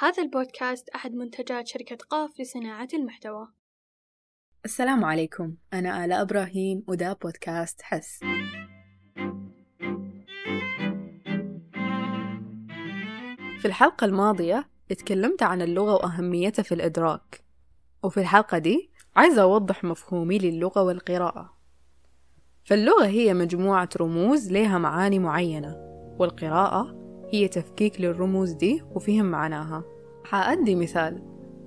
هذا البودكاست أحد منتجات شركة قاف لصناعة المحتوى. السلام عليكم. أنا آلاء إبراهيم وده بودكاست حس. في الحلقة الماضية اتكلمت عن اللغة وأهميتها في الإدراك. وفي الحلقة دي عايزة أوضح مفهومي للغة والقراءة. فاللغة هي مجموعة رموز لها معاني معينة والقراءة هي تفكيك للرموز دي وفهم معناها. حأدي مثال.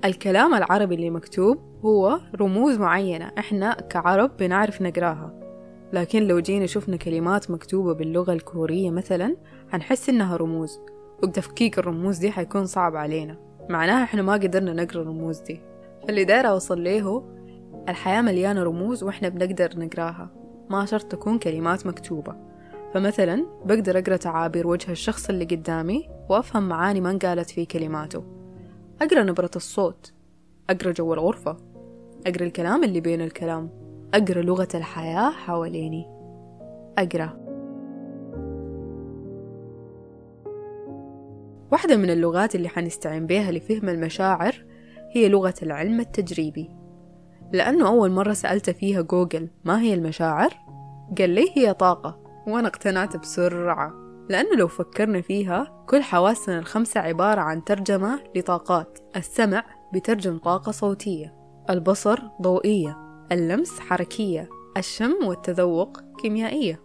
الكلام العربي اللي مكتوب هو رموز معينة إحنا كعرب بنعرف نقراها. لكن لو جينا شفنا كلمات مكتوبة باللغة الكورية مثلا هنحس إنها رموز. وتفكيك الرموز دي حيكون صعب علينا. معناها إحنا ما قدرنا نقرأ الرموز دي. فاللي داير أوصل ليه الحياة مليانة رموز وإحنا بنقدر نقراها. ما شرط تكون كلمات مكتوبة. فمثلا بقدر أقرأ تعابير وجه الشخص اللي قدامي وأفهم معاني ما انقالت في كلماته. أقرأ نبرة الصوت. أقرأ جو الغرفة. أقرأ الكلام اللي بين الكلام. أقرأ لغة الحياة حواليني. أقرأ. واحدة من اللغات اللي حنستعين بيها لفهم المشاعر هي لغة العلم التجريبي. لأنه أول مرة سألت فيها جوجل ما هي المشاعر؟ قال لي هي طاقة. وأنا اقتنعت بسرعة لأنه لو فكرنا فيها كل حواسنا الخمسة عبارة عن ترجمة لطاقات السمع بترجم طاقة صوتية البصر ضوئية اللمس حركية الشم والتذوق كيميائية.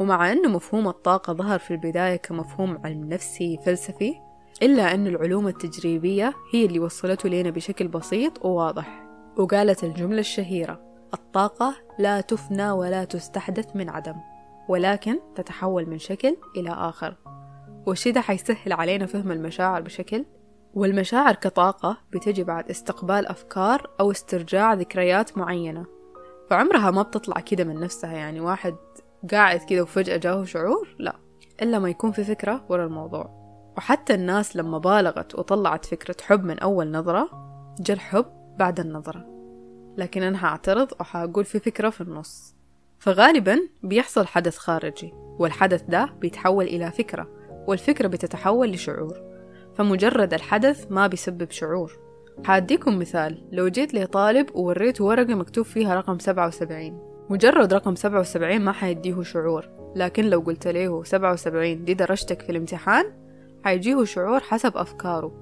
ومع أن مفهوم الطاقة ظهر في البداية كمفهوم علم نفسي فلسفي إلا أن العلوم التجريبية هي اللي وصلته لنا بشكل بسيط وواضح. وقالت الجملة الشهيرة الطاقة لا تفنى ولا تستحدث من عدم. ولكن تتحول من شكل إلى آخر. والشي ده حيسهل علينا فهم المشاعر بشكل. والمشاعر كطاقة بتجي بعد استقبال أفكار أو استرجاع ذكريات معينة. فعمرها ما بتطلع كده من نفسها يعني واحد قاعد كده وفجأة جاهه شعور لا إلا ما يكون في فكرة ورا الموضوع. وحتى الناس لما بالغت وطلعت فكرة حب من أول نظرة جا الحب بعد النظرة. لكن أنا هعترض وحاقول في فكرة في النص. فغالبا بيحصل حدث خارجي والحدث ده بيتحول إلى فكرة والفكرة بتتحول لشعور. فمجرد الحدث ما بيسبب شعور. حاديكم مثال لو جيت لطالب ووريته ورقة مكتوب فيها رقم سبعة وسبعين. مجرد رقم سبعة وسبعين ما حيديه شعور لكن لو قلت له سبعة وسبعين دي درجتك في الامتحان؟ حيجيه شعور حسب أفكاره.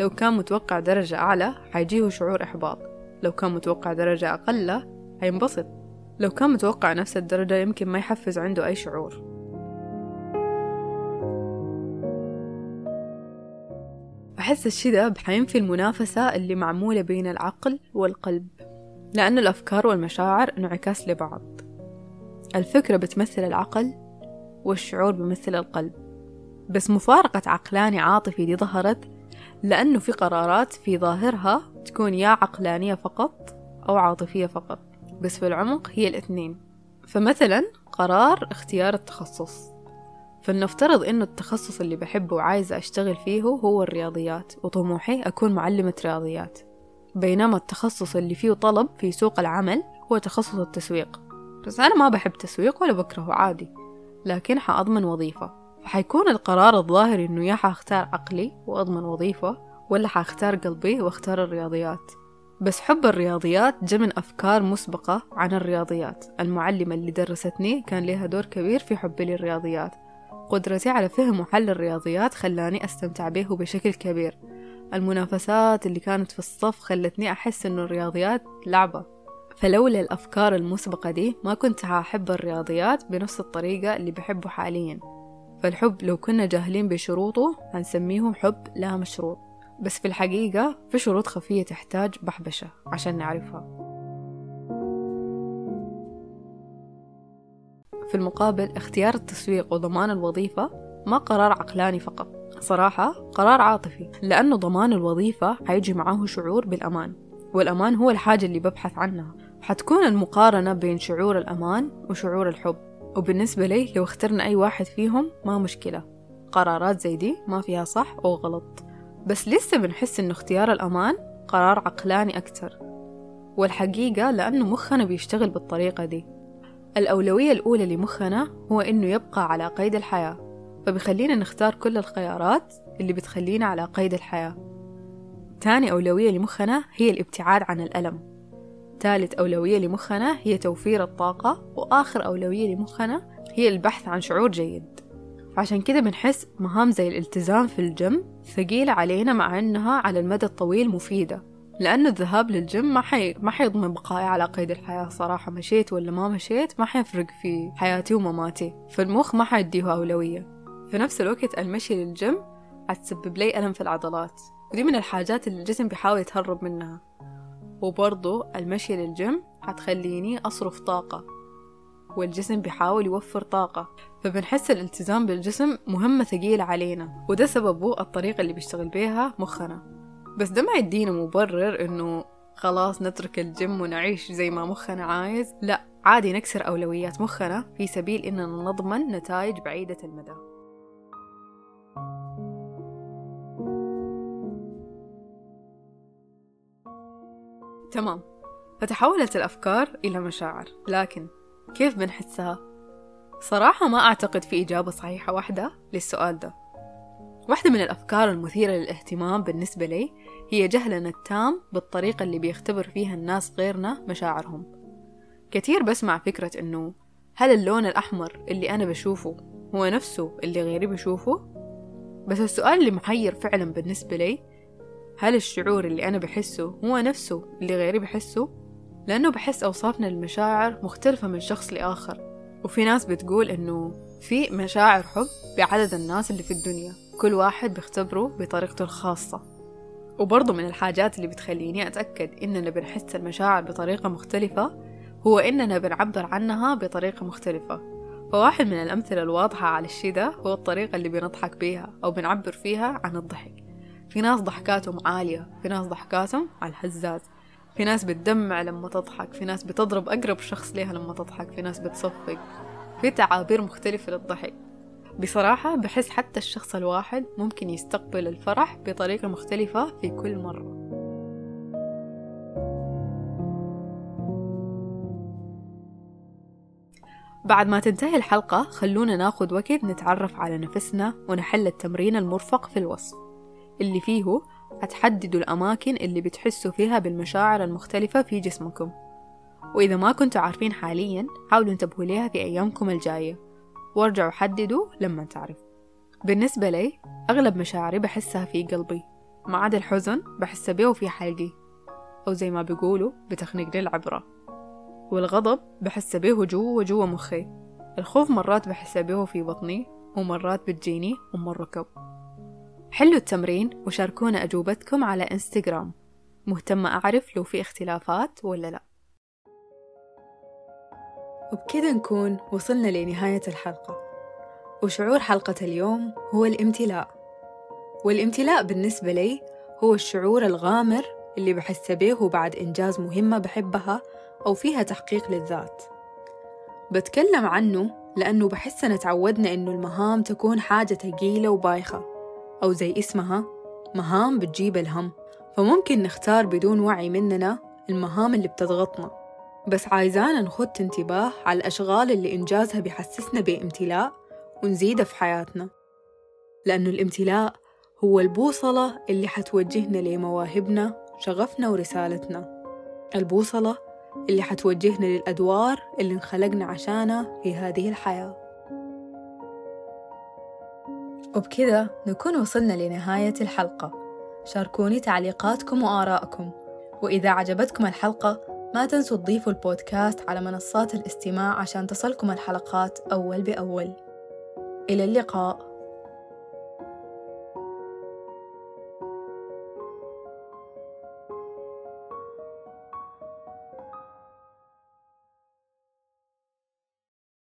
لو كان متوقع درجة أعلى حيجيه شعور إحباط. لو كان متوقع درجة أقل حينبسط. لو كان متوقع نفس الدرجة يمكن ما يحفز عنده أي شعور. أحس الشي ده حينفي المنافسة اللي معمولة بين العقل والقلب لأن الأفكار والمشاعر انعكاس لبعض. الفكرة بتمثل العقل والشعور بيمثل القلب. بس مفارقة عقلاني عاطفي دي ظهرت لأنه في قرارات في ظاهرها تكون يا عقلانية فقط أو عاطفية فقط. بس في العمق هي الاثنين. فمثلا قرار اختيار التخصص. فلنفترض إنه التخصص اللي بحبه وعايزة أشتغل فيه هو الرياضيات وطموحي أكون معلمة رياضيات. بينما التخصص اللي فيه طلب في سوق العمل هو تخصص التسويق. بس أنا ما بحب تسويق ولا بكرهه عادي. لكن حأضمن وظيفة. فحيكون القرار الظاهر إنه يا حأختار عقلي وأضمن وظيفة ولا حأختار قلبي وأختار الرياضيات. بس حب الرياضيات جا من أفكار مسبقة عن الرياضيات. المعلمة اللي درستني كان لها دور كبير في حبي للرياضيات. قدرتي على فهم وحل الرياضيات خلاني أستمتع به بشكل كبير. المنافسات اللي كانت في الصف خلتني أحس إنه الرياضيات لعبة. فلولا الأفكار المسبقة دي ما كنت هحب الرياضيات بنفس الطريقة اللي بحبه حاليا. فالحب لو كنا جاهلين بشروطه هنسميه حب لا مشروط. بس في الحقيقة في شروط خفية تحتاج بحبشة عشان نعرفها. في المقابل اختيار التسويق وضمان الوظيفة ما قرار عقلاني فقط. صراحة قرار عاطفي لأنه ضمان الوظيفة حيجي معاه شعور بالأمان والأمان هو الحاجة اللي ببحث عنها. حتكون المقارنة بين شعور الأمان وشعور الحب. وبالنسبة لي لو اخترنا أي واحد فيهم ما مشكلة. قرارات زي دي ما فيها صح أو غلط بس لسه بنحس إنه اختيار الأمان قرار عقلاني أكتر والحقيقة لأنه مخنا بيشتغل بالطريقة دي. الأولوية الأولى لمخنا هو إنه يبقى على قيد الحياة فبيخلينا نختار كل الخيارات اللي بتخلينا على قيد الحياة. تاني أولوية لمخنا هي الابتعاد عن الألم. ثالث أولوية لمخنا هي توفير الطاقة وآخر أولوية لمخنا هي البحث عن شعور جيد. فعشان كده بنحس مهام زي الالتزام في الجيم ثقيلة علينا مع أنها على المدى الطويل مفيدة لأنه الذهاب للجيم ما حي... ما حيضمن بقائي على قيد الحياة صراحة مشيت ولا ما مشيت ما حيفرق في حياتي ومماتي فالمخ ما حيديه أولوية. في نفس الوقت المشي للجيم حتسبب لي ألم في العضلات. ودي من الحاجات اللي الجسم بيحاول يتهرب منها. وبرضو المشي للجيم حتخليني أصرف طاقة. والجسم بيحاول يوفر طاقة. فبنحس الالتزام بالجسم مهمة ثقيلة علينا وده سببه الطريقة اللي بيشتغل بيها مخنا. بس ده ما يدينا مبرر إنه خلاص نترك الجيم ونعيش زي ما مخنا عايز. لا عادي نكسر أولويات مخنا في سبيل إننا نضمن نتائج بعيدة المدى. تمام. فتحولت الأفكار إلى مشاعر لكن كيف بنحسها؟ صراحة ما أعتقد في إجابة صحيحة واحدة للسؤال ده واحدة من الأفكار المثيرة للاهتمام بالنسبة لي هي جهلنا التام بالطريقة اللي بيختبر فيها الناس غيرنا مشاعرهم كثير بسمع فكرة إنه هل اللون الأحمر اللي أنا بشوفه هو نفسه اللي غيري بشوفه؟ بس السؤال اللي محير فعلا بالنسبة لي هل الشعور اللي أنا بحسه هو نفسه اللي غيري بحسه؟ لأنه بحس أوصافنا للمشاعر مختلفة من شخص لآخر. وفي ناس بتقول إنه في مشاعر حب بعدد الناس اللي في الدنيا. كل واحد بيختبره بطريقته الخاصة. وبرضه من الحاجات اللي بتخليني أتأكد إننا بنحس المشاعر بطريقة مختلفة هو إننا بنعبر عنها بطريقة مختلفة. فواحد من الأمثلة الواضحة على الشي ده هو الطريقة اللي بنضحك بيها أو بنعبر فيها عن الضحك. في ناس ضحكاتهم عالية في ناس ضحكاتهم على الهزاز. في ناس بتدمع لما تضحك في ناس بتضرب أقرب شخص ليها لما تضحك في ناس بتصفق. في تعابير مختلفة للضحك. بصراحة بحس حتى الشخص الواحد ممكن يستقبل الفرح بطريقة مختلفة في كل مرة. بعد ما تنتهي الحلقة خلونا ناخد وقت نتعرف على نفسنا ونحل التمرين المرفق في الوصف. اللي فيه هتحددوا الأماكن اللي بتحسوا فيها بالمشاعر المختلفة في جسمكم. وإذا ما كنتوا عارفين حاليا حاولوا انتبهوا ليها في أيامكم الجاية. وارجعوا حددوا لما تعرفوا بالنسبة لي أغلب مشاعري بحسها في قلبي. ما عدا الحزن بحس بيه في حلقي. أو زي ما بيقولوا بتخنق لي العبرة. والغضب بحس بيه جوا جوا مخي. الخوف مرات بحس بيه في بطني ومرات بتجيني أم الركب حلوا التمرين وشاركونا أجوبتكم على إنستغرام. مهتمة أعرف لو في اختلافات ولا لأ. وبكذا نكون وصلنا لنهاية الحلقة. وشعور حلقة اليوم هو الامتلاء. والامتلاء بالنسبة لي هو الشعور الغامر اللي بحس به بعد إنجاز مهمة بحبها أو فيها تحقيق للذات. بتكلم عنه لأنه بحسنا تعودنا إنه المهام تكون حاجة ثقيلة وبايخة. أو زي اسمها مهام بتجيب الهم. فممكن نختار بدون وعي مننا المهام اللي بتضغطنا. بس عايزانا نخد انتباه على الأشغال اللي إنجازها بيحسسنا بامتلاء ونزيدها في حياتنا. لأنه الامتلاء هو البوصلة اللي حتوجهنا لمواهبنا شغفنا ورسالتنا. البوصلة اللي حتوجهنا للأدوار اللي انخلقنا عشانها في هذه الحياة. وبكذا نكون وصلنا لنهاية الحلقة. شاركوني تعليقاتكم وآراءكم وإذا عجبتكم الحلقة ما تنسوا تضيفوا البودكاست على منصات الاستماع عشان تصلكم الحلقات أول بأول. إلى اللقاء.